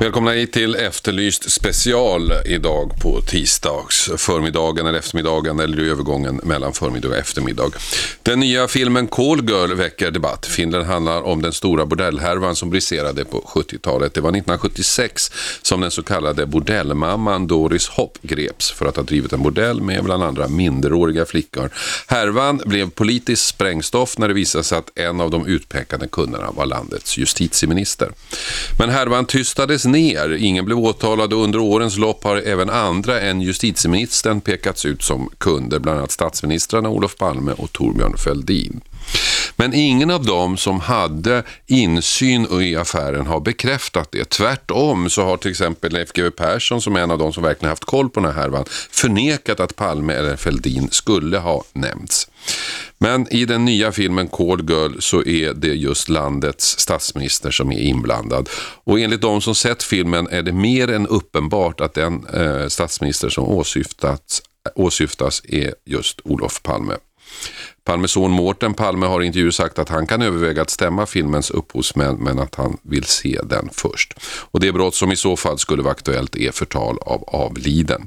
Välkomna hit till Efterlyst special idag på tisdags förmiddagen eller eftermiddagen eller i övergången mellan förmiddag och eftermiddag. Den nya filmen Call Girl väcker debatt. Filmen handlar om den stora bordellhärvan som briserade på 70-talet. Det var 1976 som den så kallade bordellmamman Doris Hopp greps för att ha drivit en bordell med bland andra minderåriga flickor. Härvan blev politiskt sprängstoff när det visade sig att en av de utpekade kunderna var landets justitieminister. Men härvan tystades ner. Ingen blev åtalad och under årens lopp har även andra än justitieministern pekats ut som kunder, bland annat statsministrarna Olof Palme och Torbjörn Fälldin. Men ingen av dem som hade insyn i affären har bekräftat det. Tvärtom så har till exempel Leif GW Persson som är en av de som verkligen haft koll på den här härvan förnekat att Palme eller Fälldin skulle ha nämnts. Men i den nya filmen Call Girl så är det just landets statsminister som är inblandad. Och enligt de som sett filmen är det mer än uppenbart att den eh, statsminister som åsyftats, åsyftas är just Olof Palme. Palmes son Mårten Palme har i intervju sagt att han kan överväga att stämma filmens upphovsmän men att han vill se den först. Och det brott som i så fall skulle vara aktuellt är förtal av avliden.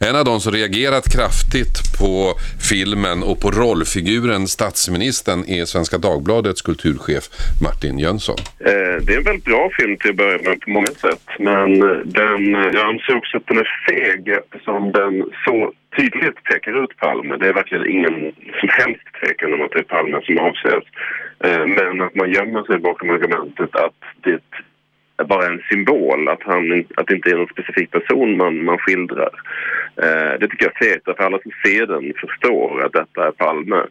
En av de som reagerat kraftigt på filmen och på rollfiguren statsministern är Svenska Dagbladets kulturchef Martin Jönsson. Eh, det är en väldigt bra film till att börja med på många sätt men eh, den, eh, jag anser också att den är feg eftersom den så tydligt pekar ut Palme. Det är verkligen ingen som helst tvekan om att det är Palme som avses. Eh, men att man gömmer sig bakom argumentet att det bara en symbol, att, han, att det inte är någon specifik person man, man skildrar. Eh, det tycker jag är fegt, för alla som ser den förstår att detta är Palme.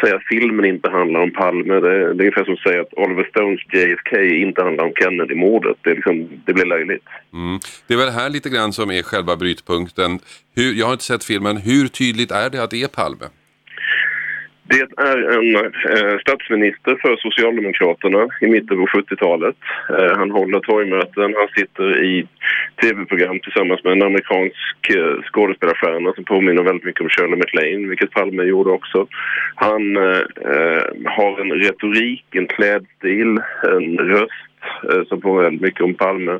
Säga att filmen inte handlar om Palme, det, det är ungefär som att säga att Oliver Stones JFK inte handlar om Kennedy-mordet. Det, liksom, det blir löjligt. Mm. Det är väl här lite grann som är själva brytpunkten. Hur, jag har inte sett filmen, hur tydligt är det att det är Palme? Det är en eh, statsminister för Socialdemokraterna i mitten på 70-talet. Eh, han håller torgmöten, han sitter i tv-program tillsammans med en amerikansk eh, skådespelarstjärna som påminner väldigt mycket om Shirley MacLaine, vilket Palme gjorde också. Han eh, har en retorik, en klädstil, en röst eh, som påminner väldigt mycket om Palme.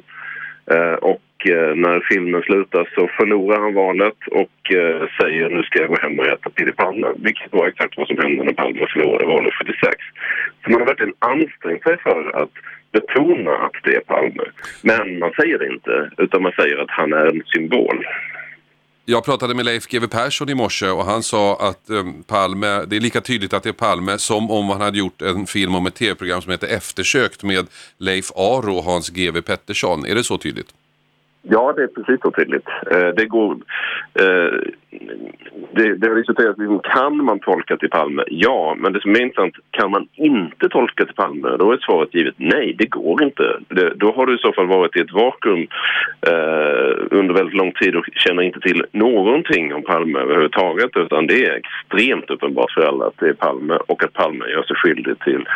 Eh, och Eh, när filmen slutar så förlorar han valet och eh, säger nu ska jag gå hem och äta pyttipanna. Vilket var exakt vad som hände när Palme förlorade valet 76. Så man har verkligen ansträngt sig för att betona att det är Palme. Men man säger det inte, utan man säger att han är en symbol. Jag pratade med Leif GW Persson i morse och han sa att um, Palme, det är lika tydligt att det är Palme som om han hade gjort en film om ett tv-program som heter Eftersökt med Leif Aro och Hans GW Pettersson. Är det så tydligt? Ja, det är precis så tydligt. Eh, det går... Eh, det, det har diskuterats, liksom, kan man tolka till Palme? Ja, men det som är intressant, kan man inte tolka till Palme? Då är svaret givet nej, det går inte. Det, då har du i så fall varit i ett vakuum eh, under väldigt lång tid och känner inte till någonting om Palme överhuvudtaget utan det är extremt uppenbart för alla att det är Palme och att Palme gör sig skyldig till,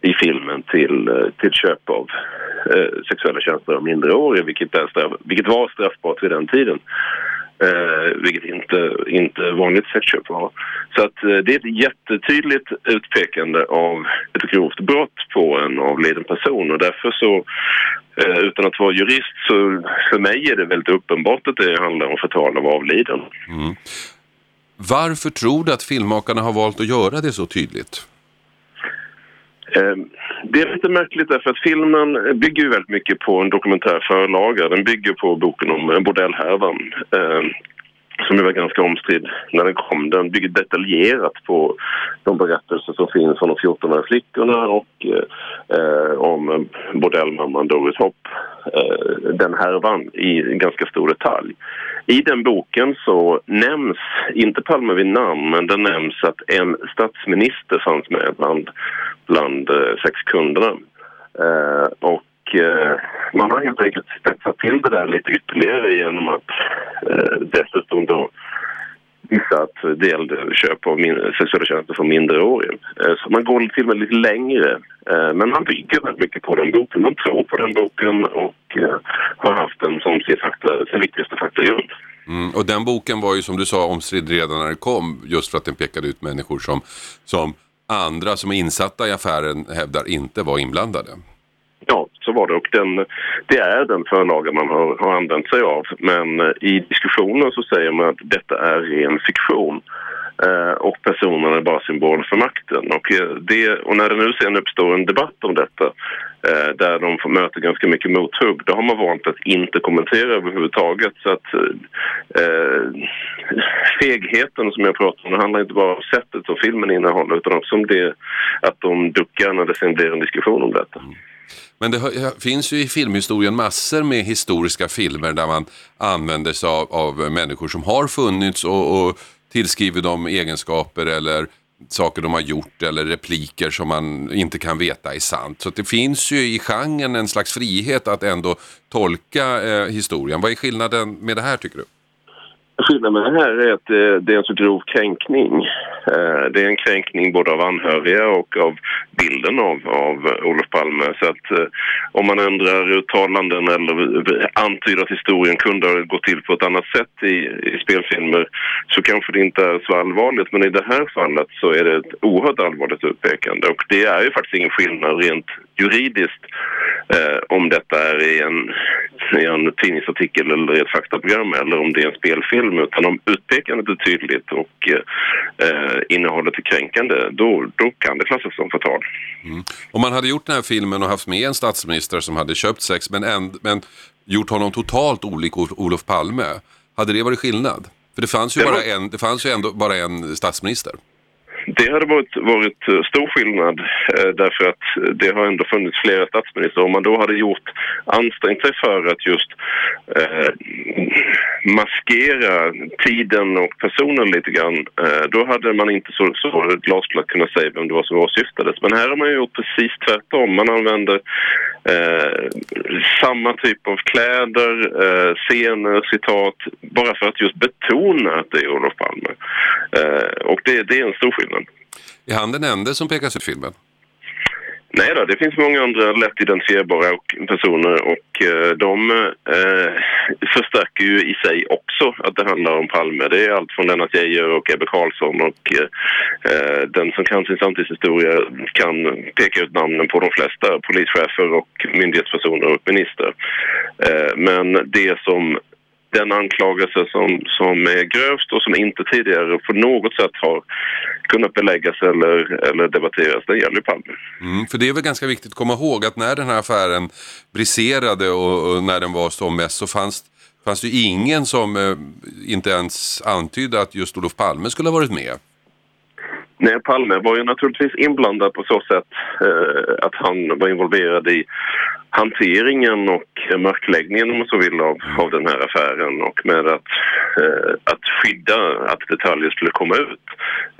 i filmen till, eh, till köp av eh, sexuella tjänster av minderåriga vilket, är straff, vilket var straffbart vid den tiden. Eh, vilket inte, inte vanligt sexköp var. Så att, eh, det är ett jättetydligt utpekande av ett grovt brott på en avliden person och därför så eh, utan att vara jurist så för mig är det väldigt uppenbart att det handlar om förtal av avliden. Mm. Varför tror du att filmmakarna har valt att göra det så tydligt? Ehm, det är lite märkligt därför att filmen bygger ju väldigt mycket på en dokumentär förlaga. Den bygger på boken om bordellhärvan ehm, som ju var ganska omstridd när den kom. Den bygger detaljerat på de berättelser som finns om de 14-åriga flickorna och eh, om eh, bordellmamman Doris Hopp. Eh, den härvan i ganska stor detalj. I den boken så nämns, inte Palme vid namn, men det nämns att en statsminister fanns med bland, bland eh, sexkunderna. Eh, och eh, man har helt enkelt spetsat till det där lite ytterligare genom att eh, dessutom då vissa att det gällde köp av min, sexuella tjänster från minderåriga. Eh, så man går till och med lite längre. Eh, men man bygger väldigt mycket på den boken. Man tror på den boken och eh, har haft den som sin, fakta, sin viktigaste faktagrund. Mm, och den boken var ju som du sa omstridd redan när den kom just för att den pekade ut människor som, som andra som är insatta i affären hävdar inte var inblandade. Så var det och den, det är den förlaga man har, har använt sig av. Men eh, i diskussionen så säger man att detta är ren fiktion eh, och personerna är bara symbol för makten. Och, eh, det, och när det nu sen uppstår en debatt om detta eh, där de får möta ganska mycket mothugg, då har man valt att inte kommentera överhuvudtaget. Så att eh, fegheten som jag pratar om, det handlar inte bara om sättet som filmen innehåller utan också om det att de duckar när det sen blir en diskussion om detta. Mm. Men det finns ju i filmhistorien massor med historiska filmer där man använder sig av, av människor som har funnits och, och tillskriver dem egenskaper eller saker de har gjort eller repliker som man inte kan veta är sant. Så det finns ju i genren en slags frihet att ändå tolka eh, historien. Vad är skillnaden med det här tycker du? Skillnaden med det här är att eh, det är en så grov kränkning. Eh, det är en kränkning både av anhöriga och av bilden av, av Olof Palme. Så att eh, om man ändrar uttalanden eller antyder att historien kunde ha gått till på ett annat sätt i, i spelfilmer så kanske det inte är så allvarligt. Men i det här fallet så är det ett oerhört allvarligt utpekande och det är ju faktiskt ingen skillnad rent juridiskt eh, om detta är i en, i en tidningsartikel eller i ett faktaprogram eller om det är en spelfilm utan om utpekandet är tydligt och eh, innehållet är kränkande då, då kan det klassas som förtal. Mm. Om man hade gjort den här filmen och haft med en statsminister som hade köpt sex men, en, men gjort honom totalt olik Olof Palme, hade det varit skillnad? För det fanns ju, det var... bara, en, det fanns ju ändå bara en statsminister. Det hade varit, varit eh, stor skillnad eh, därför att det har ändå funnits flera statsministrar. Om man då hade gjort ansträngt sig för att just eh, maskera tiden och personen lite grann eh, då hade man inte så, så glasklart kunnat säga vem det var som åsyftades. Men här har man gjort precis tvärtom. Man använder eh, samma typ av kläder, eh, scener, citat bara för att just betona att det är Olof Palme. Eh, och det, det är en stor skillnad. Är han den enda som pekas ut i filmen? Nej då, det finns många andra lätt identifierbara personer och eh, de eh, förstärker ju i sig också att det handlar om Palme. Det är allt från Lennart Geijer och Ebbe Carlsson och eh, eh den som kan sin samtidshistoria kan peka ut namnen på de flesta polischefer och myndighetspersoner och minister. Eh, men det som den anklagelse som, som är grövst och som inte tidigare på något sätt har kunnat beläggas eller, eller debatteras, det gäller Palme. Mm, för det är väl ganska viktigt att komma ihåg att när den här affären briserade och, och när den var som mest så fanns, fanns det ingen som eh, inte ens antydde att just Olof Palme skulle ha varit med. Nej, Palme var ju naturligtvis inblandad på så sätt eh, att han var involverad i hanteringen och mörkläggningen om man så vill av, av den här affären och med att, eh, att skydda att detaljer skulle komma ut.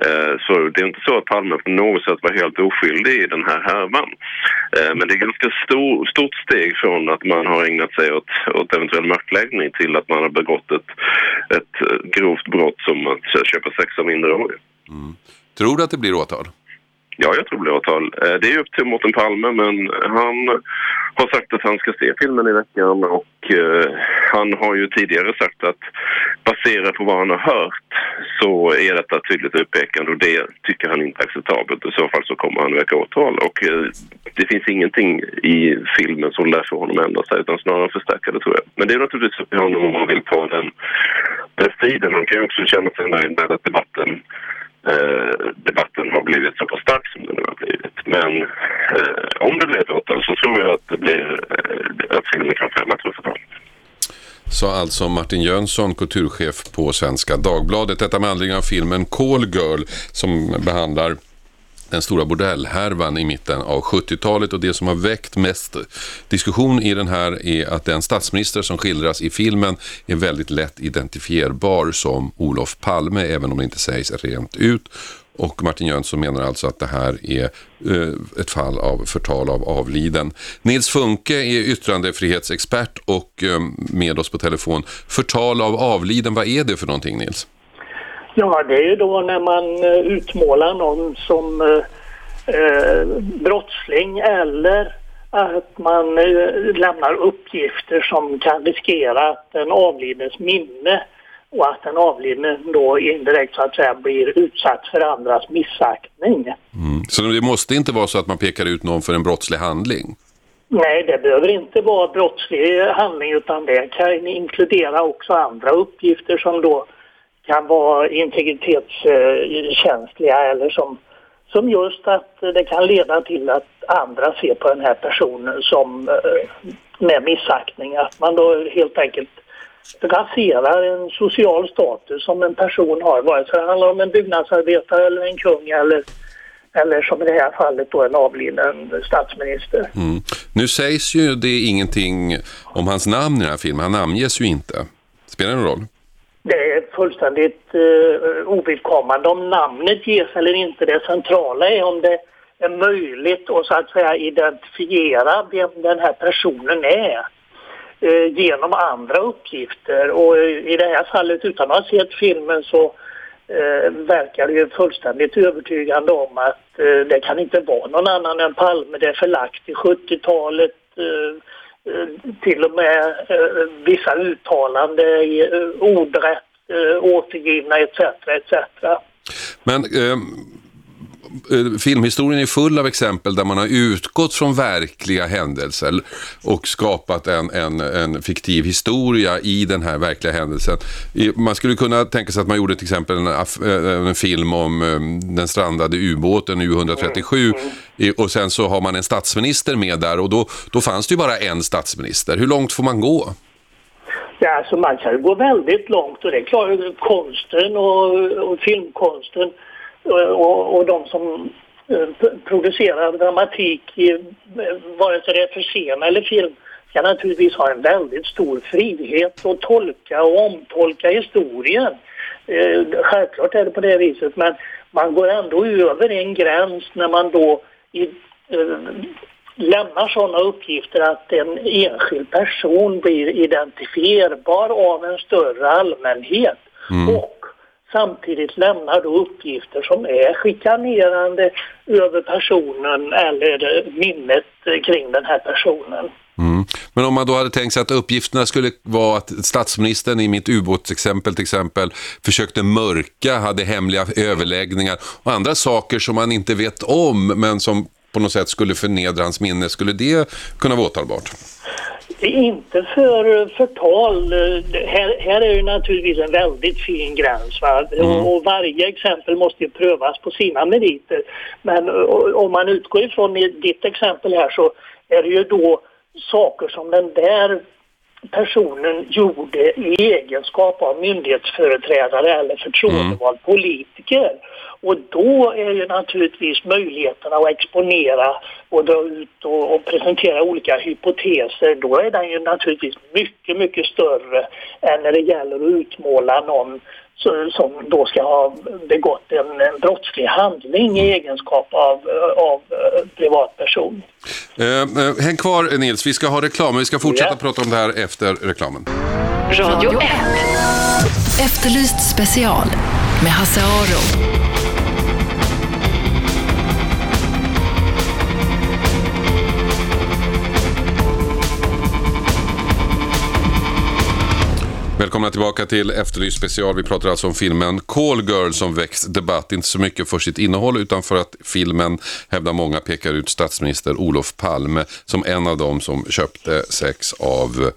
Eh, så det är inte så att Palme på något sätt var helt oskyldig i den här härvan. Eh, men det är ganska stor, stort steg från att man har ägnat sig åt, åt eventuell mörkläggning till att man har begått ett, ett grovt brott som att köpa sex av minderåriga. Mm. Tror du att det blir åtal? Ja, jag tror det blir åtal. Eh, det är upp till Mårten Palme, men han har sagt att han ska se filmen i veckan och eh, han har ju tidigare sagt att baserat på vad han har hört så är detta tydligt utpekande och det tycker han inte är acceptabelt. I så fall så kommer han väcka åtal och eh, det finns ingenting i filmen som lär få honom ändra sig utan snarare förstärka det tror jag. Men det är naturligtvis upp till honom om han vill ta den, striden. Han kan ju också känna sig nöjd med att debatten eh, debatten blivit så pass stark som den nu har blivit. Men eh, om det blir ett åtal så tror jag att det blir eh, att filmen kan fälla ett resultat. Sa alltså Martin Jönsson, kulturchef på Svenska Dagbladet. Detta med anledning av filmen Call Girl som behandlar den stora bordellhärvan i mitten av 70-talet och det som har väckt mest diskussion i den här är att den statsminister som skildras i filmen är väldigt lätt identifierbar som Olof Palme, även om det inte sägs rent ut. Och Martin Jönsson menar alltså att det här är eh, ett fall av förtal av avliden. Nils Funke är yttrandefrihetsexpert och eh, med oss på telefon. Förtal av avliden, vad är det för någonting Nils? Ja, det är ju då när man eh, utmålar någon som eh, eh, brottsling eller att man eh, lämnar uppgifter som kan riskera att den avlidnes minne och att den avlidne då indirekt så att säga blir utsatt för andras missaktning. Mm. Så det måste inte vara så att man pekar ut någon för en brottslig handling? Nej, det behöver inte vara brottslig handling utan det kan inkludera också andra uppgifter som då kan vara integritetskänsliga eller som, som just att det kan leda till att andra ser på den här personen som eh, med missaktning. Att man då helt enkelt raserar en social status som en person har, vare sig det handlar om en byggnadsarbetare eller en kung eller eller som i det här fallet då en avliden statsminister. Mm. Nu sägs ju det ingenting om hans namn i den här filmen, han namnges ju inte. Spelar det någon roll? Det är fullständigt uh, ovidkommande om namnet ges eller inte. Det centrala är om det är möjligt att så att säga identifiera vem den här personen är Eh, genom andra uppgifter. Och eh, i det här fallet, utan att ha sett filmen, så eh, verkar ju fullständigt övertygande om att eh, det kan inte vara någon annan än Palme. Det är förlagt i 70-talet. Eh, eh, till och med eh, vissa uttalanden ordrätt eh, återgivna etc. etc. Men eh, Eh, filmhistorien är full av exempel där man har utgått från verkliga händelser och skapat en, en, en fiktiv historia i den här verkliga händelsen. Man skulle kunna tänka sig att man gjorde till exempel en, eh, en film om eh, den strandade ubåten U137 och sen så har man en statsminister med där och då, då fanns det ju bara en statsminister. Hur långt får man gå? Ja, alltså man kan ju gå väldigt långt och det är klart konsten och, och filmkonsten och, och, och de som eh, producerar dramatik, eh, vare sig det är för scen eller film, ska naturligtvis ha en väldigt stor frihet att tolka och omtolka historien. Eh, självklart är det på det viset, men man går ändå över en gräns när man då i, eh, lämnar sådana uppgifter att en enskild person blir identifierbar av en större allmänhet och samtidigt lämnar då uppgifter som är chikanerande över personen eller minnet kring den här personen. Mm. Men om man då hade tänkt sig att uppgifterna skulle vara att statsministern i mitt ubåtsexempel till exempel försökte mörka, hade hemliga överläggningar och andra saker som man inte vet om men som på något sätt skulle förnedra hans minne, skulle det kunna vara åtalbart? Inte för förtal. Här, här är ju naturligtvis en väldigt fin gräns. Va? Och, varje exempel måste ju prövas på sina meriter. Men och, om man utgår ifrån ditt exempel här så är det ju då saker som den där personen gjorde i egenskap av myndighetsföreträdare eller förtroendevald politiker. Och då är ju naturligtvis möjligheterna att exponera och dra ut och, och presentera olika hypoteser, då är den ju naturligtvis mycket, mycket större än när det gäller att utmåla någon som då ska ha begått en, en brottslig handling i egenskap av, av eh, privatperson. Eh, eh, häng kvar Nils, vi ska ha reklam, vi ska fortsätta Ja. prata om det här efter reklamen. Radio 1. Efterlyst special med Hasse Aro. Välkomna tillbaka till Efterlyst special. Vi pratar alltså om filmen Call Girl som väckt debatt, inte så mycket för sitt innehåll utan för att filmen, hävdar många, pekar ut statsminister Olof Palme som en av dem som köpte sex av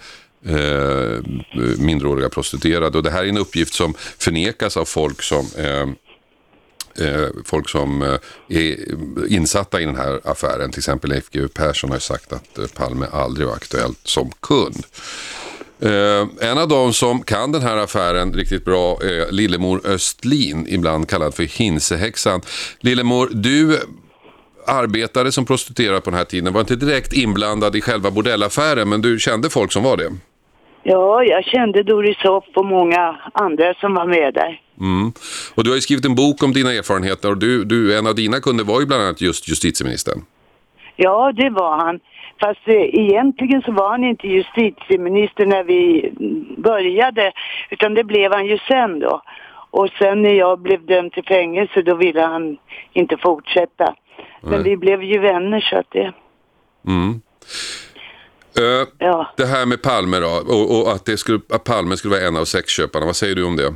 eh, minderåriga prostituerade. Och det här är en uppgift som förnekas av folk som eh, eh folk som eh, är insatta i den här affären. Till exempel Leif GW Persson har ju sagt att eh, Palme aldrig var aktuellt som kund. Eh, en av de som kan den här affären riktigt bra är Lillemor Östlin, ibland kallad för Hinsehäxan. Lillemor, du arbetade som prostituerad på den här tiden, var inte direkt inblandad i själva bordellaffären, men du kände folk som var det. Ja, jag kände Doris Hoff och många andra som var med där. Mm. Och du har ju skrivit en bok om dina erfarenheter och du, du, en av dina kunder var ju bland annat just justitieministern. Ja, det var han. Fast eh, egentligen så var han inte justitieminister när vi började, utan det blev han ju sen då. Och sen när jag blev dömd till fängelse då ville han inte fortsätta. Men Nej. vi blev ju vänner så att det, Mm. Eh, ja. det här med Palme då, och, och att, det skulle, att Palme skulle vara en av sexköparna. Vad säger du om det?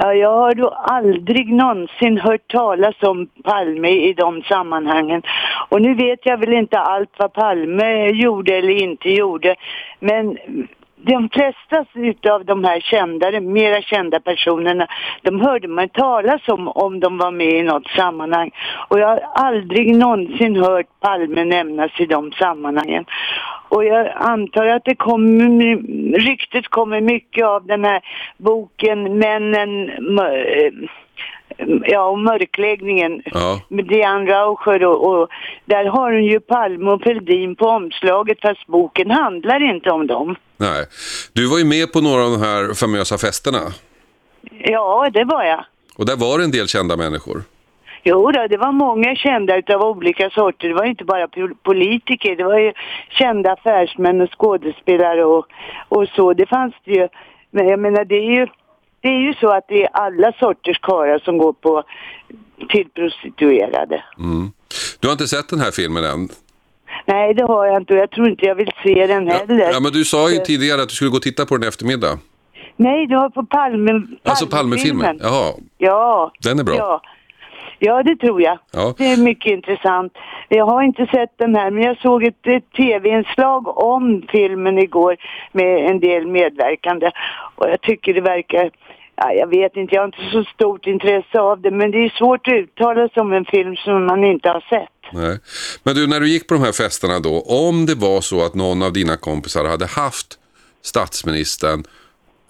Ja, jag har då aldrig någonsin hört talas om Palme i de sammanhangen. Och nu vet jag väl inte allt vad Palme gjorde eller inte gjorde. Men de flesta utav de här kända, mera kända personerna, de hörde man talas om om de var med i något sammanhang. Och jag har aldrig någonsin hört Palme nämnas i de sammanhangen. Och jag antar att det kommer, ryktet kommer mycket av den här boken Männen, eh, ja och mörkläggningen Ja. med Diane Raucher och, och där har hon ju Palme och Fälldin på omslaget fast boken handlar inte om dem. Nej. Du var ju med på några av de här famösa festerna. Ja, det var jag. Och där var det en del kända människor. Jo då, det var många kända utav olika sorter. Det var inte bara pol- politiker, det var ju kända affärsmän och skådespelare och, och så. Det fanns det ju. Men jag menar, det är ju, det är ju så att det är alla sorters karlar som går på till prostituerade. Mm. Du har inte sett den här filmen än? Nej, det har jag inte och jag tror inte jag vill se den Ja, heller. ja, men du sa ju tidigare att du skulle gå och titta på den i eftermiddag. Nej, du har på Palme, Alltså Palmefilmen? Jaha, Ja. den är bra. Ja. Ja, det tror jag. Ja. Det är mycket intressant. Jag har inte sett den här, men jag såg ett, ett tv-inslag om filmen igår med en del medverkande. Och jag tycker det verkar, ja, jag vet inte, jag har inte så stort intresse av det, men det är svårt att uttala sig om en film som man inte har sett. Nej. Men du, när du gick på de här festerna då, om det var så att någon av dina kompisar hade haft statsministern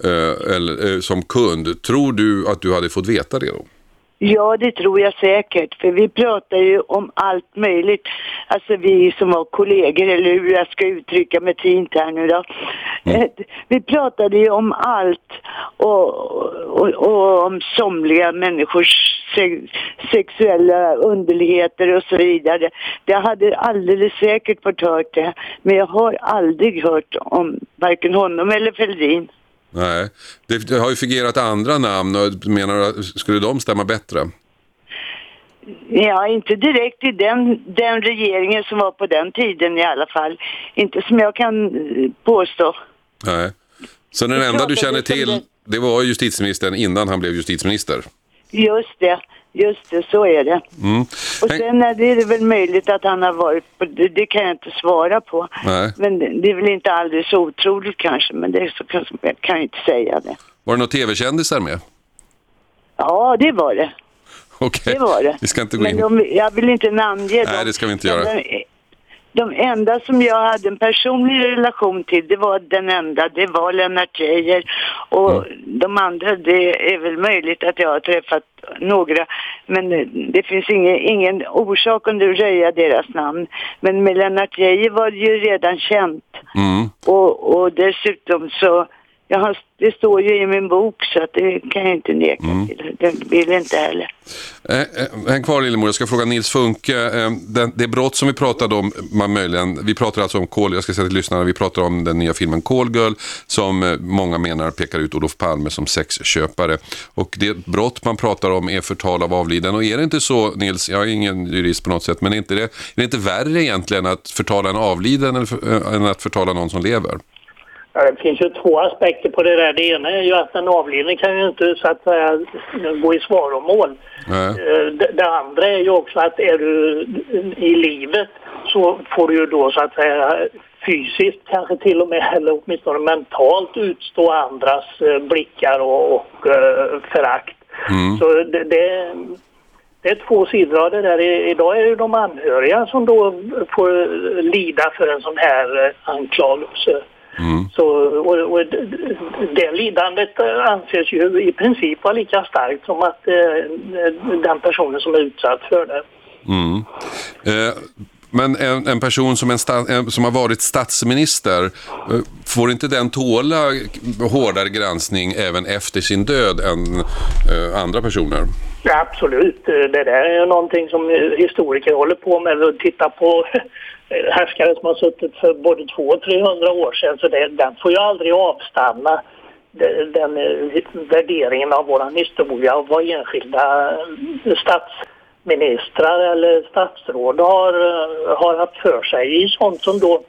eh, eller, eh, som kund, tror du att du hade fått veta det då? Ja, det tror jag säkert. För vi pratar ju om allt möjligt. Alltså vi som var kollegor, eller hur jag ska uttrycka mig fint här nu då. Eh, Vi pratade ju om allt och, och, och om somliga människors se, sexuella underligheter och så vidare. Jag hade alldeles säkert fått hört det. Men jag har aldrig hört om varken honom eller Fälldin. Nej, det, har ju fungerat andra namn och menar du skulle de stämma bättre? Ja, inte direkt i den, den regeringen som var på den tiden i alla fall. Inte som jag kan eh, påstå. Nej. Så den enda du känner till, det- det var justitieministern innan han blev justitieminister? Just det, just det, så är det. Mm. Och sen är det väl möjligt att han har varit på, det, det kan jag inte svara på. Nej. Men det, det är väl inte alldeles otroligt kanske, men det är så, kan jag kan ju inte säga det. Var det några tv-kändisar med? Ja, det var det. Okej, Det var det. vi ska inte gå Men in. de, jag vill inte namnge dem. Nej, det ska vi inte Men göra. De, de enda som jag hade en personlig relation till, det var den enda, det var Lennart Geijer. Och Mm. de andra, det är väl möjligt att jag har träffat några. Men eh, det finns ingen, ingen orsak att röja deras namn. Men med Lennart Geijer var det ju redan känt. Mm. Och, och dessutom så, jag har, det står ju i min bok så att det kan jag inte neka Mm. till. Det vill inte heller. Eh, eh, Häng kvar Lillemor, jag ska fråga Nils Funke. Eh, den, det brott som vi pratade om, man möjligen, vi pratar alltså om Kol, jag ska säga till lyssnarna, vi pratar om den nya filmen Call Girl som eh, många menar pekar ut Olof Palme som sexköpare. Och det brott man pratar om är förtal av avliden. Och är det inte så, Nils, jag är ingen jurist på något sätt, men är, inte det, är det inte värre egentligen att förtala en avliden än, för, eh, än att förtala någon som lever? Ja, det finns ju två aspekter på det där. Det ena är ju att den avlidne kan ju inte så att säga gå i svaromål. Eh, Det, det andra är ju också att är du i livet så får du ju då så att säga fysiskt kanske till och med eller åtminstone mentalt utstå andras eh, blickar och, och eh, förakt. Så det, det, det är två sidor av det där. Idag är det de anhöriga som då får lida för en sån här eh, anklagelse. Så, och, och det, det lidandet eh, anses ju i princip vara lika starkt som att eh, den personen som är utsatt för det. Mm. Eh, men en, en person som, en sta, som har varit statsminister, eh, får inte den tåla hårdare granskning även efter sin död än eh, andra personer? Ja, absolut. Det där är ju någonting som historiker håller på med. Att titta på härskare som har suttit för både 200 och 300 år sedan. Så det, den får ju aldrig avstanna. den värderingen av vår historia och vad enskilda statsministrar eller statsråd har, har haft för sig i sånt som då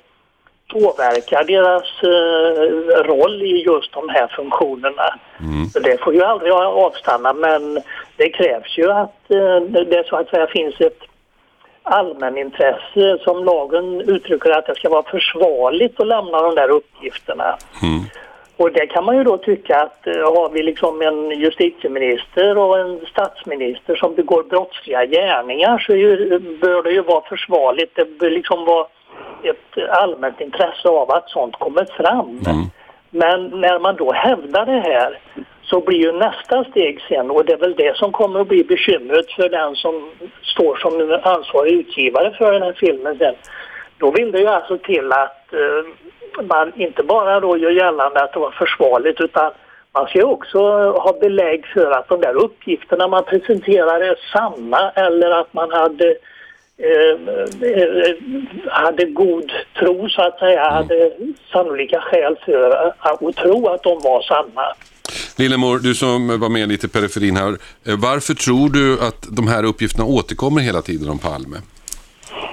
påverkar deras eh, roll i just de här funktionerna. Mm. Det får ju aldrig avstanna men det krävs ju att eh, det så att säga finns ett allmänintresse som lagen uttrycker att det ska vara försvarligt att lämna de där uppgifterna. Mm. Och det kan man ju då tycka att uh, har vi liksom en justitieminister och en statsminister som begår brottsliga gärningar så ju, bör det ju vara försvarligt. Det bör liksom vara ett allmänt intresse av att sånt kommer fram. Mm. Men när man då hävdar det här så blir ju nästa steg sen och det är väl det som kommer att bli bekymret för den som står som ansvarig utgivare för den här filmen sen. Då vill det ju alltså till att eh, man inte bara då gör gällande att det var försvarligt utan man ska också ha belägg för att de där uppgifterna man presenterar är sanna eller att man hade eh, eh hade god tro så att säga, mm. hade sannolika skäl för att tro att de var sanna. Lillemor, du som var med lite i periferin här. Eh, varför tror du att de här uppgifterna återkommer hela tiden om Palme?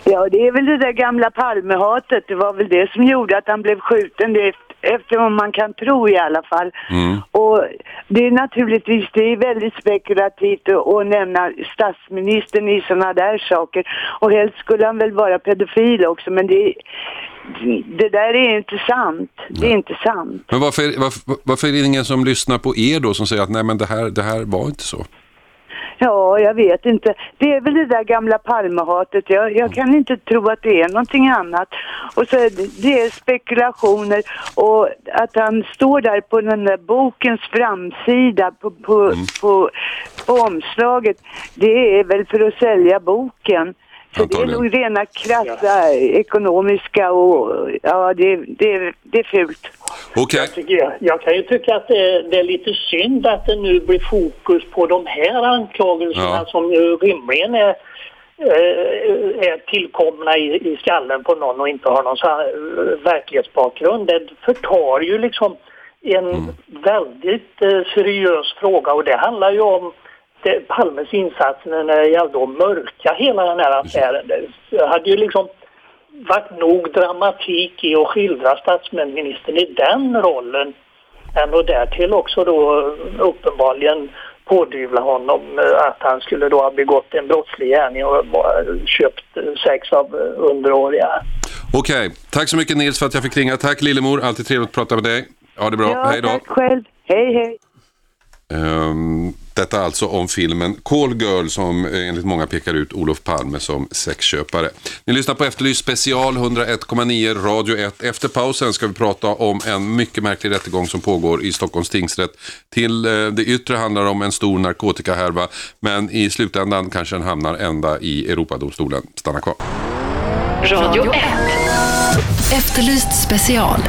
Ja, det är väl det där gamla Palmehatet. Det var väl det som gjorde att han blev skjuten. Det efter vad man kan tro i alla fall. Mm. Och det är naturligtvis, det är väldigt spekulativt att nämna statsministern i sådana där saker. Och helst skulle han väl vara pedofil också, men det, det där är inte sant. Det är inte sant. Men varför, varför, varför är det ingen som lyssnar på er då som säger att nej men det här, det här var inte så? Ja, jag vet inte. Det är väl det där gamla Palmehatet. Jag, jag kan inte tro att det är någonting annat. Och så det, det är spekulationer och att han står där på den där bokens framsida på, på, mm. på, på omslaget. Det är väl för att sälja boken. Så det är nog rena krassa ekonomiska och ja, det, det, det är fult. Okay. Jag, jag, jag, kan ju tycka att det, det, är lite synd att det nu blir fokus på de här anklagelserna ja. som ju rimligen är, eh, är tillkomna i, i skallen på någon och inte har någon verklighetsbakgrund. Det förtar ju liksom en mm. väldigt eh, seriös fråga och det handlar ju om det, Palmes insatser när det gällde att mörka hela den här affären. Det hade ju liksom varit nog dramatik i att skildra statsministern i den rollen än och därtill också då uppenbarligen pådyvla honom eh, att han skulle då ha begått en brottslig gärning och köpt sex av underåriga. Okej, okay. tack så mycket Nils för att jag fick ringa. Tack Lillemor, alltid trevligt att prata med dig. Ha det bra, ja, hej då. tack själv. Hej hej. Um, detta alltså om filmen Call Girl som eh, enligt många pekar ut Olof Palme som sexköpare. Ni lyssnar på Efterlyst special 101,9 Radio 1. Efter pausen ska vi prata om en mycket märklig rättegång som pågår i Stockholms tingsrätt. Till eh, det yttre handlar om en stor narkotikahärva men i slutändan kanske den hamnar ända i Europadomstolen. Stanna kvar. Radio 1. Efterlyst special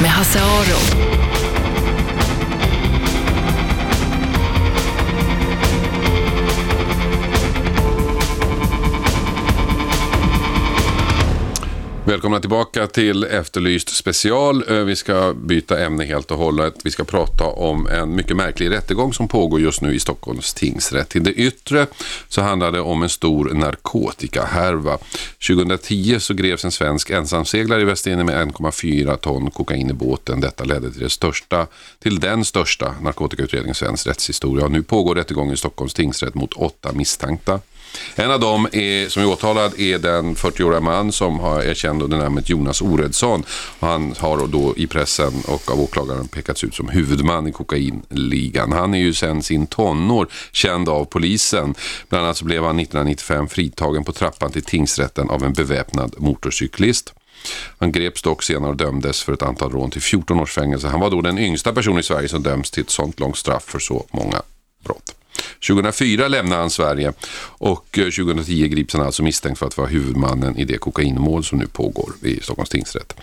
med Hasse Aro. Välkomna tillbaka till Efterlyst special. Eh, vi ska byta ämne helt och hållet. Vi ska prata om en mycket märklig rättegång som pågår just nu i Stockholms tingsrätt. Till det yttre så handlar det om en stor narkotikahärva. 2010 så greps en svensk ensamseglare i Västindien med 1,4 ton kokain i båten. Detta ledde till, det största, till den största narkotikautredningen i svensk rättshistoria. Nu pågår rättegången i Stockholms tingsrätt mot åtta misstänkta. En av dem är, som är åtalad är den 40-åriga man som har erkänd under namnet Jonas Oredsson. Han har då i pressen och av åklagaren pekats ut som huvudman i kokainligan. Han är ju sedan sin tonår känd av polisen. Bland annat så blev han 1995 fritagen på trappan till tingsrätten av en beväpnad motorcyklist. Han greps dock senare och dömdes för ett antal rån till 14 års fängelse. Han var då den yngsta personen i Sverige som döms till ett sånt långt straff för så många brott. 2004 lämnade han Sverige och eh, 2010 grips han alltså misstänkt för att vara huvudmannen i det kokainmål som nu pågår i Stockholms tingsrätt.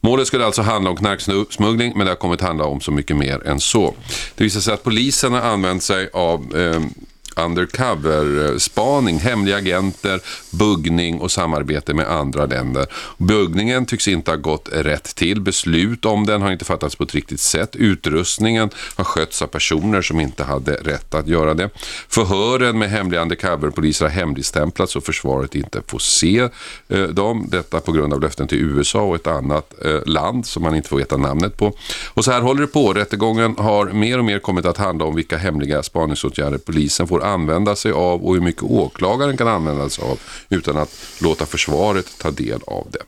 Målet skulle alltså handla om knarksmuggling men det har kommit handla om så mycket mer än så. Det visar sig att polisen har använt sig av eh, undercover-spaning, hemliga agenter, buggning och samarbete med andra länder. Buggningen tycks inte ha gått rätt till. Beslut om den har inte fattats på ett riktigt sätt. Utrustningen har skötts av personer som inte hade rätt att göra det. Förhören med hemliga undercover-poliser har hemligstämplats och försvaret inte får se eh, dem. Detta på grund av löften till USA och ett annat eh, land som man inte får veta namnet på. Och så här håller det på. Rättegången har mer och mer kommit att handla om vilka hemliga spaningsåtgärder polisen får använda sig av och hur mycket åklagaren kan använda sig av utan att låta försvaret ta del av det.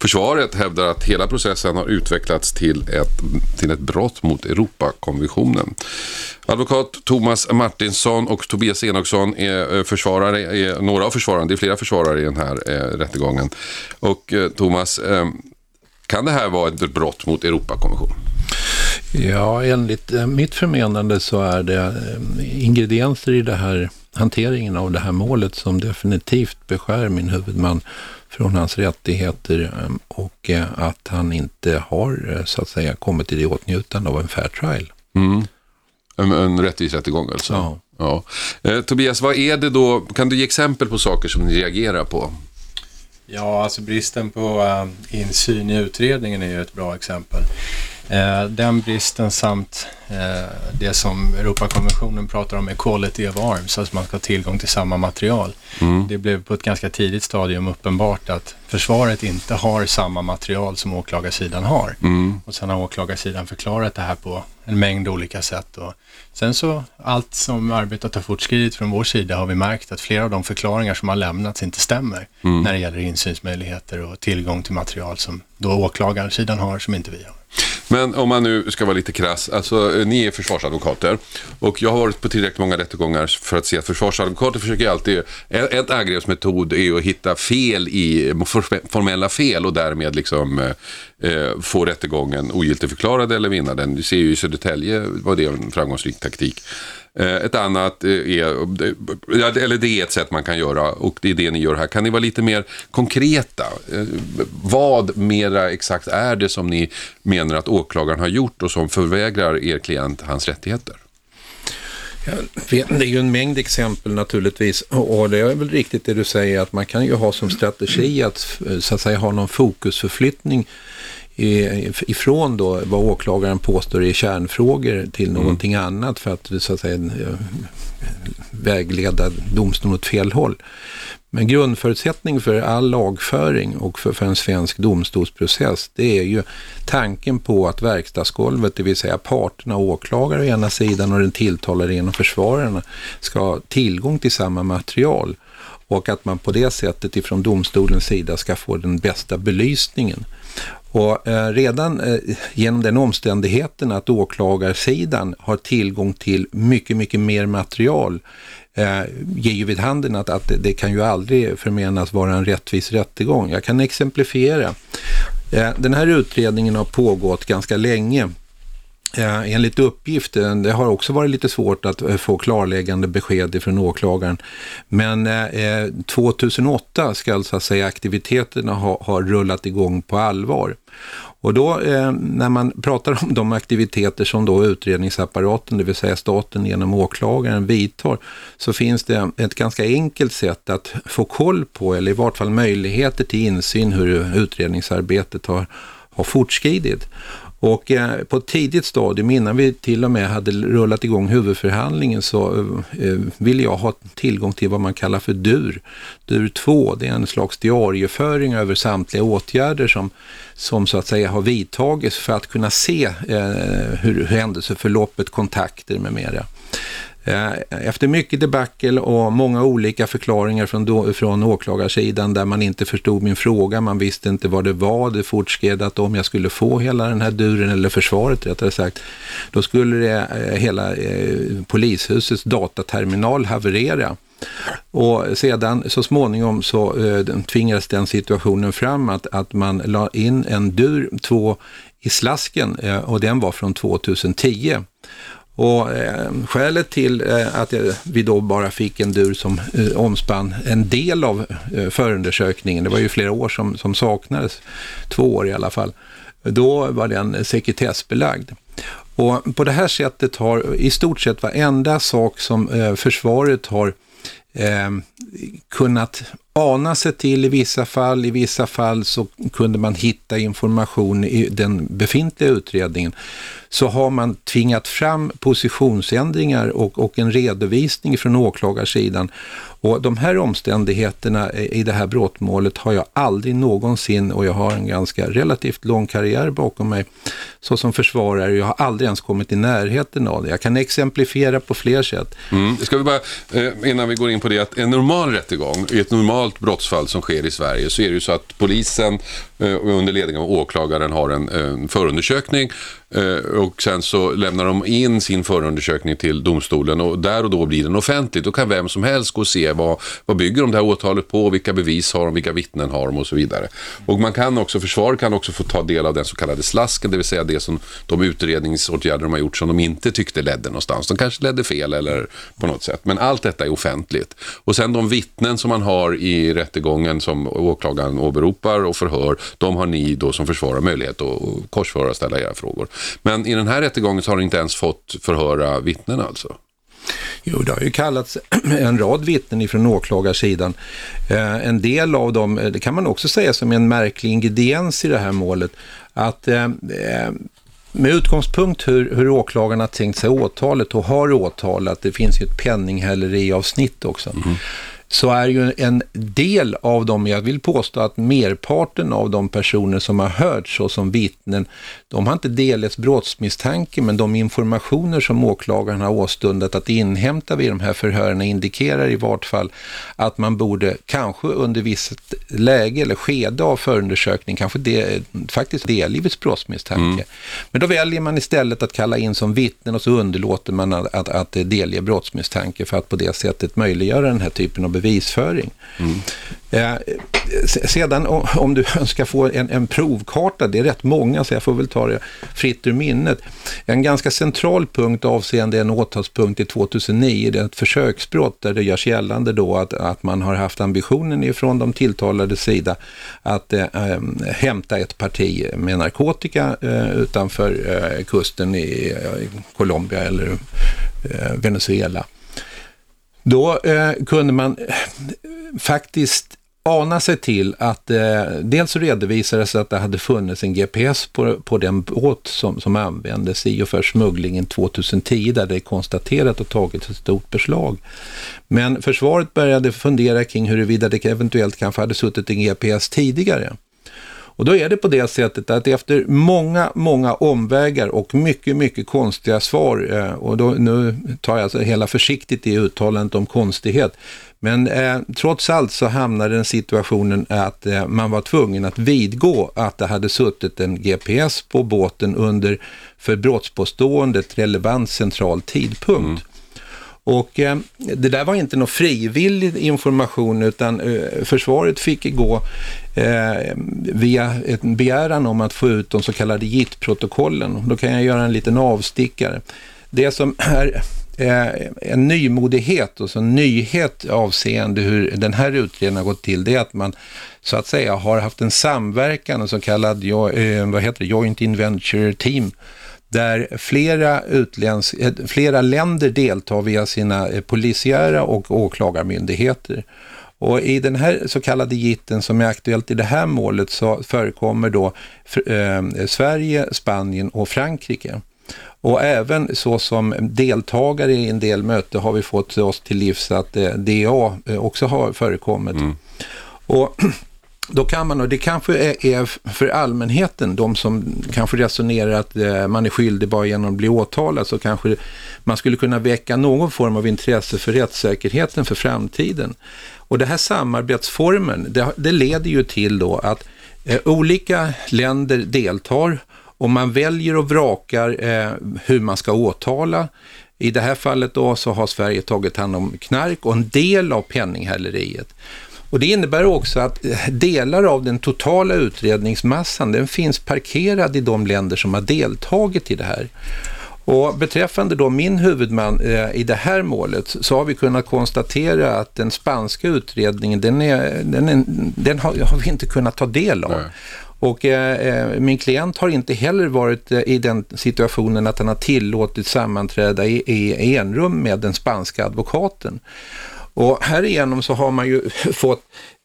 Försvaret hävdar att hela processen har utvecklats till ett, till ett brott mot Europakonventionen. Advokat Thomas Martinsson och Tobias Enoksson är eh, försvarare, är några av försvararna, det är flera försvarare i den här eh, rättegången. Och eh, Thomas, eh, kan det här vara ett brott mot Europakonventionen? Ja, enligt eh, mitt förmenande så är det eh, ingredienser i det här hanteringen av det här målet som definitivt beskär min huvudman från hans rättigheter eh, och att han inte har så att säga kommit i åtnjutande av en fair trial. Mm. En, en rättvis rättegång alltså? Ja. ja. Eh, Tobias, vad är det då, kan du ge exempel på saker som ni reagerar på? Ja, alltså bristen på uh, insyn i utredningen är ju ett bra exempel. Eh, den bristen samt eh, det som Europakonventionen pratar om equality of arms, alltså man ska ha tillgång till samma material. Mm. Det blev på ett ganska tidigt stadium uppenbart att försvaret inte har samma material som åklagarsidan har. Mm. Och sen har åklagarsidan förklarat det här på en mängd olika sätt. Och sen så allt som arbetet har fortskridit från vår sida har vi märkt att flera av de förklaringar som har lämnats inte stämmer mm. när det gäller insynsmöjligheter och tillgång till material som då åklagarsidan har som inte vi har. Men om man nu ska vara lite krass, alltså eh, ni är försvarsadvokater och jag har varit på tillräckligt många rättegångar för att se att försvarsadvokater försöker alltid, eh, ett angreppsmetod är att hitta fel i, formella fel och därmed liksom eh, eh få rättegången ogiltigförklarad eller vinna den. Du ser ju i Södertälje var det en framgångsrik taktik. Eh, ett annat eh, är, eller det är ett sätt man kan göra och det är det ni gör här. Kan ni vara lite mer konkreta? Eh, vad mera exakt är det som ni menar att åklagaren har gjort och som förvägrar er klient hans rättigheter? det är ju en mängd exempel naturligtvis och det är väl riktigt det du säger att man kan ju ha som strategi att så att säga ha någon fokusförflyttning ifrån då vad åklagaren påstår är kärnfrågor till mm. någonting mm. annat för att så att säga eh, vägleda domstolen åt fel håll. Men grundförutsättning för all lagföring och för, för en svensk domstolsprocess det är ju tanken på att verkstadsgolvet, det vill säga parterna, åklagare å ena sidan och den tilltalade genom försvararna ska ha tillgång till samma material och att man på det sättet ifrån domstolens sida ska få den bästa belysningen. Och eh, redan eh, genom den omständigheten att åklagarsidan har tillgång till mycket, mycket mer material eh, ger ju vid handen att, att det, det, kan ju aldrig förmenas vara en rättvis rättegång. Jag kan exemplifiera. Eh, den här utredningen har pågått ganska länge Eh, enligt uppgift, det har också varit lite svårt att eh, få klarläggande besked från åklagaren, men eh, eh 2008 ska alltså säga aktiviteterna ha, ha rullat igång på allvar. Och då eh, när man pratar om de aktiviteter som då utredningsapparaten, det vill säga staten genom åklagaren vidtar, så finns det ett ganska enkelt sätt att få koll på, eller i vart fall möjligheter till insyn hur utredningsarbetet har, har fortskridit. Och eh, på ett tidigt stadium, innan vi till och med hade rullat igång huvudförhandlingen, så eh, eh ville jag ha tillgång till vad man kallar för DUR. DUR 2, det är en slags diarieföring över samtliga åtgärder som, som så att säga har vidtagits för att kunna se eh, hur händelseförloppet, kontakter med mera. Eh, efter mycket debacle och många olika förklaringar från, då, från åklagarsidan där man inte förstod min fråga, man visste inte vad det var, det fortskred att om jag skulle få hela den här duren, eller försvaret rättare sagt, då skulle det, eh, hela eh, polishusets dataterminal haverera. Och sedan så småningom så eh, tvingades den situationen fram att, att man la in en dur två i slasken eh, och den var från 2010. Och eh, skälet till eh, att vi då bara fick en dur som eh, omspann en del av eh, förundersökningen, det var ju flera år som, som saknades, två år i alla fall, då var den sekretessbelagd. Och på det här sättet har i stort sett varenda sak som eh, försvaret har eh, kunnat ana sig till i vissa fall. I vissa fall så kunde man hitta information i den befintliga utredningen. Så har man tvingat fram positionsändringar och, och en redovisning från åklagarsidan och de här omständigheterna i det här brottmålet har jag aldrig någonsin, och jag har en ganska relativt lång karriär bakom mig, såsom försvarare, jag har aldrig ens kommit i närheten av det. Jag kan exemplifiera på fler sätt. Mm. Ska vi bara, eh, innan vi går in på det, att en normal rättegång, i ett normalt brottsfall som sker i Sverige, så är det ju så att polisen eh, under ledning av åklagaren har en, en förundersökning. Eh, Eh, och sen så lämnar de in sin förundersökning till domstolen och där och då blir den offentlig. Då kan vem som helst gå och se vad, vad bygger de det här åtalet på, vilka bevis har de, vilka vittnen har de och så vidare. Och man kan också, försvaret kan också få ta del av den så kallade slasken, det vill säga det som de utredningsåtgärder de har gjort som de inte tyckte ledde någonstans. De kanske ledde fel eller på något sätt. Men allt detta är offentligt. Och sen de vittnen som man har i rättegången som åklagaren åberopar och förhör, de har ni då som försvarar möjlighet att korsföra och ställa era frågor. Men i den här rättegången så har ni inte ens fått förhöra vittnen alltså? Jo, det har ju kallats en rad vittnen ifrån åklagarsidan. Eh, en del av dem, eh, det kan man också säga som en märklig ingrediens i det här målet, att eh, med utgångspunkt hur, hur åklagarna tänkt sig åtalet och har åtalat, det finns ju ett penninghäleri-avsnitt också, mm så är ju en del av dem, jag vill påstå att merparten av de personer som har hörts så som vittnen, de har inte delats brottsmisstanke, men de informationer som åklagaren har åstundat att inhämta vid de här förhören indikerar i vart fall att man borde, kanske under visst läge eller skede av förundersökning, kanske det, faktiskt delgivits brottsmisstanke. Mm. Men då väljer man istället att kalla in som vittnen och så underlåter man att, att, att delge brottsmisstanke för att på det sättet möjliggöra den här typen av bevisföring. Mm. Eh, sedan om du önskar få en, en provkarta, det är rätt många så jag får väl ta det fritt ur minnet. En ganska central punkt avseende en åtalspunkt i 2009, det är ett försöksbrott där det görs gällande då att, att man har haft ambitionen ifrån de tilltalade sida att eh, hämta ett parti med narkotika eh, utanför eh, kusten i, i Colombia eller eh, Venezuela. Då eh, kunde man eh, faktiskt ana sig till att eh, dels redovisades att det hade funnits en GPS på, på den båt som, som användes i och för smugglingen 2010 där det är konstaterat och tagit ett stort beslag. Men försvaret började fundera kring huruvida det eventuellt kanske hade suttit en GPS tidigare. Och då är det på det sättet att efter många, många omvägar och mycket, mycket konstiga svar, eh, och då, nu tar jag alltså hela försiktigt i uttalandet om konstighet, men eh, trots allt så hamnade den situationen att eh, man var tvungen att vidgå att det hade suttit en GPS på båten under för brottspåståendet relevant central tidpunkt. Mm. Och eh, det där var inte någon frivillig information utan eh, försvaret fick gå eh, via en begäran om att få ut de så kallade JIT-protokollen. Då kan jag göra en liten avstickare. Det som är eh, en nymodighet och så en nyhet avseende hur den här utredningen har gått till, det är att man så att säga har haft en samverkan, en så kallad eh, vad heter det, Joint Inventure Team, där flera, utländsk, eh, flera länder deltar via sina eh, polisiära och åklagarmyndigheter. Och i den här så kallade gitten som är aktuellt i det här målet så förekommer då eh, Sverige, Spanien och Frankrike. Och även så som deltagare i en del möten har vi fått oss till livs att eh, DA eh, också har förekommit. Mm. Och då kan man, och det kanske är, för allmänheten, de som kanske resonerar att eh, man är skyldig bara genom att bli åtalad, så kanske man skulle kunna väcka någon form av intresse för rättssäkerheten för framtiden. Och det här samarbetsformen, det, det leder ju till då att eh, olika länder deltar och man väljer och vrakar eh, hur man ska åtala. I det här fallet då så har Sverige tagit hand om knark och en del av penninghäleriet. Och det innebär också att eh, delar av den totala utredningsmassan, den finns parkerad i de länder som har deltagit i det här. Och beträffande då min huvudman eh, i det här målet så har vi kunnat konstatera att den spanska utredningen, den, är, den, är, den har, har, vi inte kunnat ta del av. Nej. Och eh, min klient har inte heller varit eh, i den situationen att han har tillåtit sammanträda i, i enrum med den spanska advokaten. Och härigenom så har man ju fått,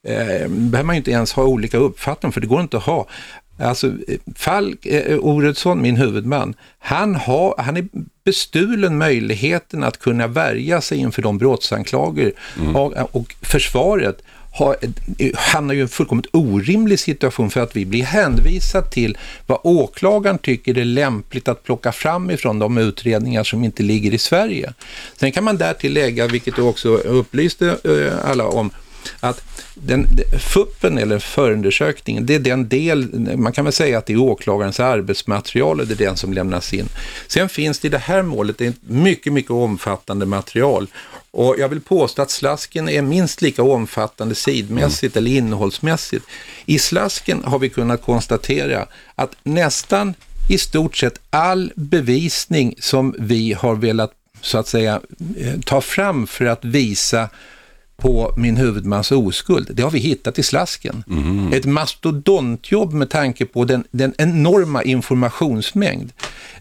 eh, behöver man ju inte ens ha olika uppfattningar för det går inte att ha. Alltså Falk eh, Oredsson, min huvudman, han, har, han är bestulen möjligheten att kunna värja sig inför de brottsanklager mm. och, och försvaret har, hamnar ju i en fullkomligt orimlig situation för att vi blir hänvisade till vad åklagaren tycker är lämpligt att plocka fram ifrån de utredningar som inte ligger i Sverige. Sen kan man därtill lägga, vilket du också upplyste eh, alla om, att den, FUPen eller förundersökningen, det är den del, man kan väl säga att det är åklagarens arbetsmaterial och det är den som lämnas in. Sen finns det i det här målet ett mycket, mycket omfattande material och jag vill påstå att slasken är minst lika omfattande sidmässigt mm. eller innehållsmässigt. I slasken har vi kunnat konstatera att nästan i stort sett all bevisning som vi har velat så att säga eh, ta fram för att visa på min huvudmans oskuld, det har vi hittat i slasken. Mm. Ett mastodontjobb med tanke på den, den enorma informationsmängd.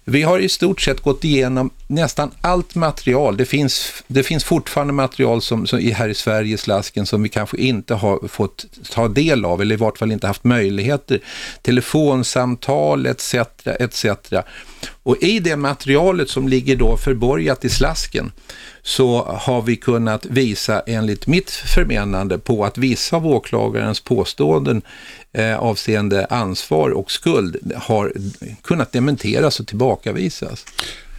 Vi har i stort sett gått igenom nästan allt material. Det finns, det finns fortfarande material som, som här i Sverige, slasken, som vi kanske inte har fått ta del av, eller i vart fall inte haft möjligheter. Telefonsamtal etc. etc. Och i det materialet som ligger då förborgat i slasken så har vi kunnat visa, enligt mitt förmenande, på att vissa av åklagarens påståenden eh, avseende ansvar och skuld har kunnat dementeras och tillbakavisas.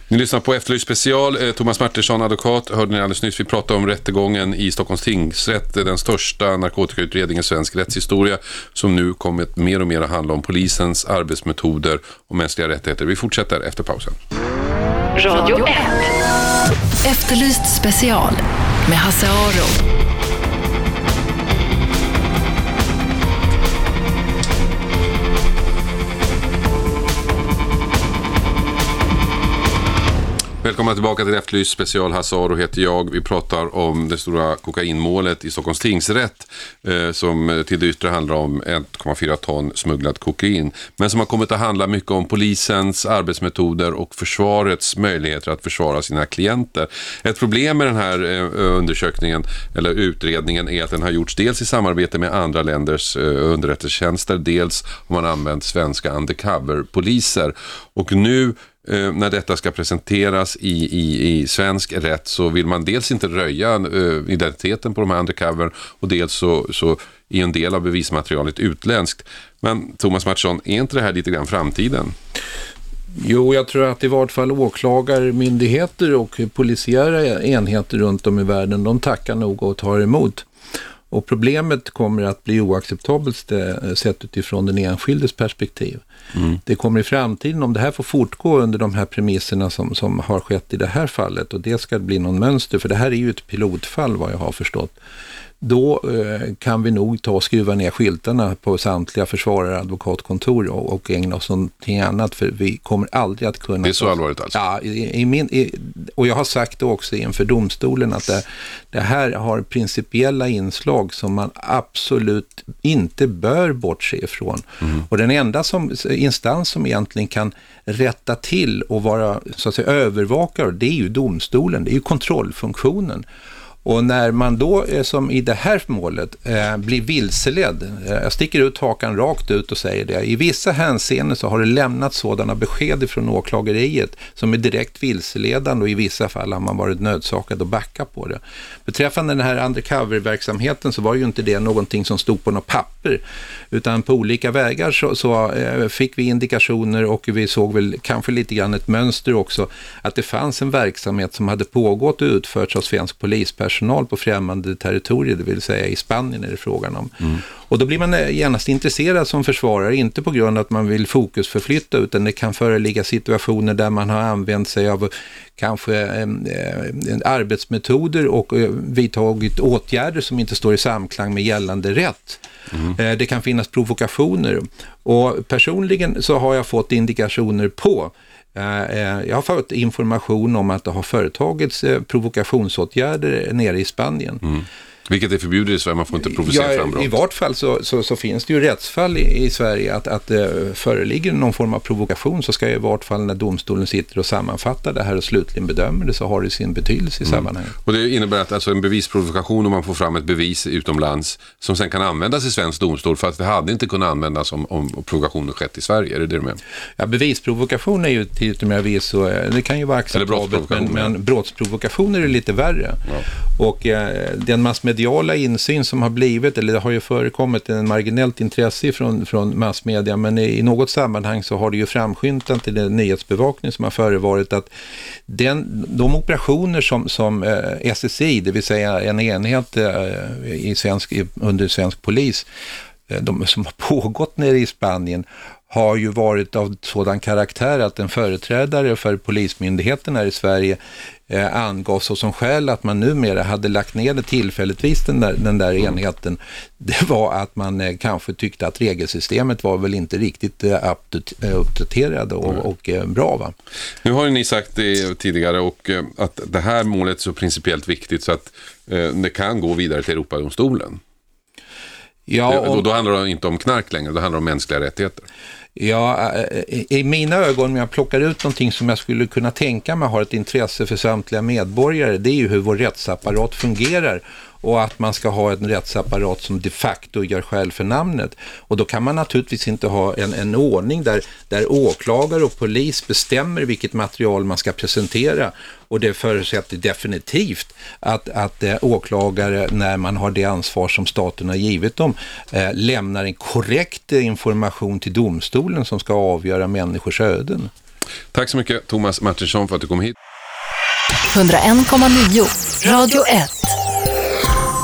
Ni lyssnar på Efterlyst special. Eh, Thomas Martinsson, advokat, hörde ni alldeles nyss. Vi pratade om rättegången i Stockholms tingsrätt, den största narkotikautredningen i svensk rättshistoria, som nu kommit mer och mer att handla om polisens arbetsmetoder och mänskliga rättigheter. Vi fortsätter efter pausen. Radio 1. Efterlyst special med Hasse Aro. Välkomna tillbaka till Efterlyst special. Hasse Aro heter jag. Vi pratar om det stora kokainmålet i Stockholms tingsrätt eh, som till det yttre handlar om 1,4 ton smugglad kokain. Men som har kommit att handla mycket om polisens arbetsmetoder och försvarets möjligheter att försvara sina klienter. Ett problem med den här eh, undersökningen eller utredningen är att den har gjorts dels i samarbete med andra länders eh, underrättelsetjänster, dels har man använt svenska undercover-poliser. Och nu eh, när detta ska presenteras i, i, i svensk rätt så vill man dels inte röja eh, identiteten på de här undercover och dels så, så är en del av bevismaterialet utländskt. Men Thomas Mattsson, är inte det här lite grann framtiden? Jo, jag tror att i vart fall åklagarmyndigheter och polisiära enheter runt om i världen, de tackar nog och tar emot. Och problemet kommer att bli oacceptabelt eh, sett utifrån den enskildes perspektiv. Mm. Det kommer i framtiden, om det här får fortgå under de här premisserna som, som har skett i det här fallet och det ska bli någon mönster, för det här är ju ett pilotfall vad jag har förstått då eh, kan vi nog ta och skruva ner skyltarna på samtliga försvarare advokatkontor och, och ägna oss åt någonting annat för vi kommer aldrig att kunna... Det är så allvarligt alltså? Ja, i, i min, i, och jag har sagt det också inför domstolen att det, det, här har principiella inslag som man absolut inte bör bortse ifrån. Mm. Och den enda som, instans som egentligen kan rätta till och vara så att säga, övervakare, det är ju domstolen, det är ju kontrollfunktionen. Och när man då, eh, som i det här målet, eh, blir vilseledd, eh, jag sticker ut hakan rakt ut och säger det, i vissa hänseenden så har det lämnats sådana besked från åklageriet som är direkt vilseledande och i vissa fall har man varit nödsakad att backa på det. Beträffande den här undercover-verksamheten så var ju inte det någonting som stod på något papper, utan på olika vägar så, så fick vi indikationer och vi såg väl kanske lite grann ett mönster också, att det fanns en verksamhet som hade pågått och utförts av svensk polispersonal personal på främmande territorier, det vill säga i Spanien är det frågan om. Mm. Och då blir man eh, genast intresserad som försvarare, inte på grund av att man vill fokusförflytta, utan det kan föreligga situationer där man har använt sig av kanske eh, eh arbetsmetoder och eh, vidtagit åtgärder som inte står i samklang med gällande rätt. Mm. Eh, det kan finnas provokationer och personligen så har jag fått indikationer på Eh, eh, jag har fått information om att det har företagits eh, provokationsåtgärder nere i Spanien. Mm. Vilket är förbjudet i Sverige, man får inte provocera ja, fram brott. I vart fall så, så, så, finns det ju rättsfall i, i Sverige att, att äh, föreligger någon form av provokation så ska i vart fall när domstolen sitter och sammanfattar det här och slutligen bedömer det så har det sin betydelse i mm. sammanhanget. Och det innebär att alltså en bevisprovokation om man får fram ett bevis utomlands som sen kan användas i svensk domstol för att det hade inte kunnat användas om, om provokationen skett i Sverige, är det det du menar? Ja, bevisprovokation är ju till yttermera visso, eh, det kan ju vara acceptabelt, men, men brottsprovokation är det lite värre. Ja. Och eh, den mediala insyn som har blivit, eller det har ju förekommit en marginellt intresse från, från massmedia, men i, i något sammanhang så har det ju framskymtat i den nyhetsbevakning som har förevarit att den, de operationer som, som eh, SSI, det vill säga en enhet eh, i svensk, under svensk polis, de som har pågått nere i Spanien har ju varit av sådan karaktär att en företrädare för Polismyndigheten här i Sverige eh, angav så som skäl att man numera hade lagt ner det tillfälligtvis den där, den där mm. enheten. Det var att man eh, kanske tyckte att regelsystemet var väl inte riktigt eh, eh uppdaterat och, och eh, bra. Va? Nu har ju ni sagt det tidigare och eh, att det här målet är så principiellt viktigt så att eh, det kan gå vidare till Europadomstolen. Ja, och... då, då handlar det inte om knark längre, då handlar det om mänskliga rättigheter. Ja, i mina ögon, om jag plockar ut någonting som jag skulle kunna tänka mig har ett intresse för samtliga medborgare, det är ju hur vår rättsapparat fungerar och att man ska ha en rättsapparat som de facto gör skäl för namnet. Och då kan man naturligtvis inte ha en, en ordning där, där åklagare och polis bestämmer vilket material man ska presentera och det förutsätter definitivt att, att eh, åklagare, när man har det ansvar som staten har givit dem, eh, lämnar en korrekt information till domstolen som ska avgöra människors öden. Tack så mycket Thomas Martinsson för att du kom hit. 101,9 Radio 1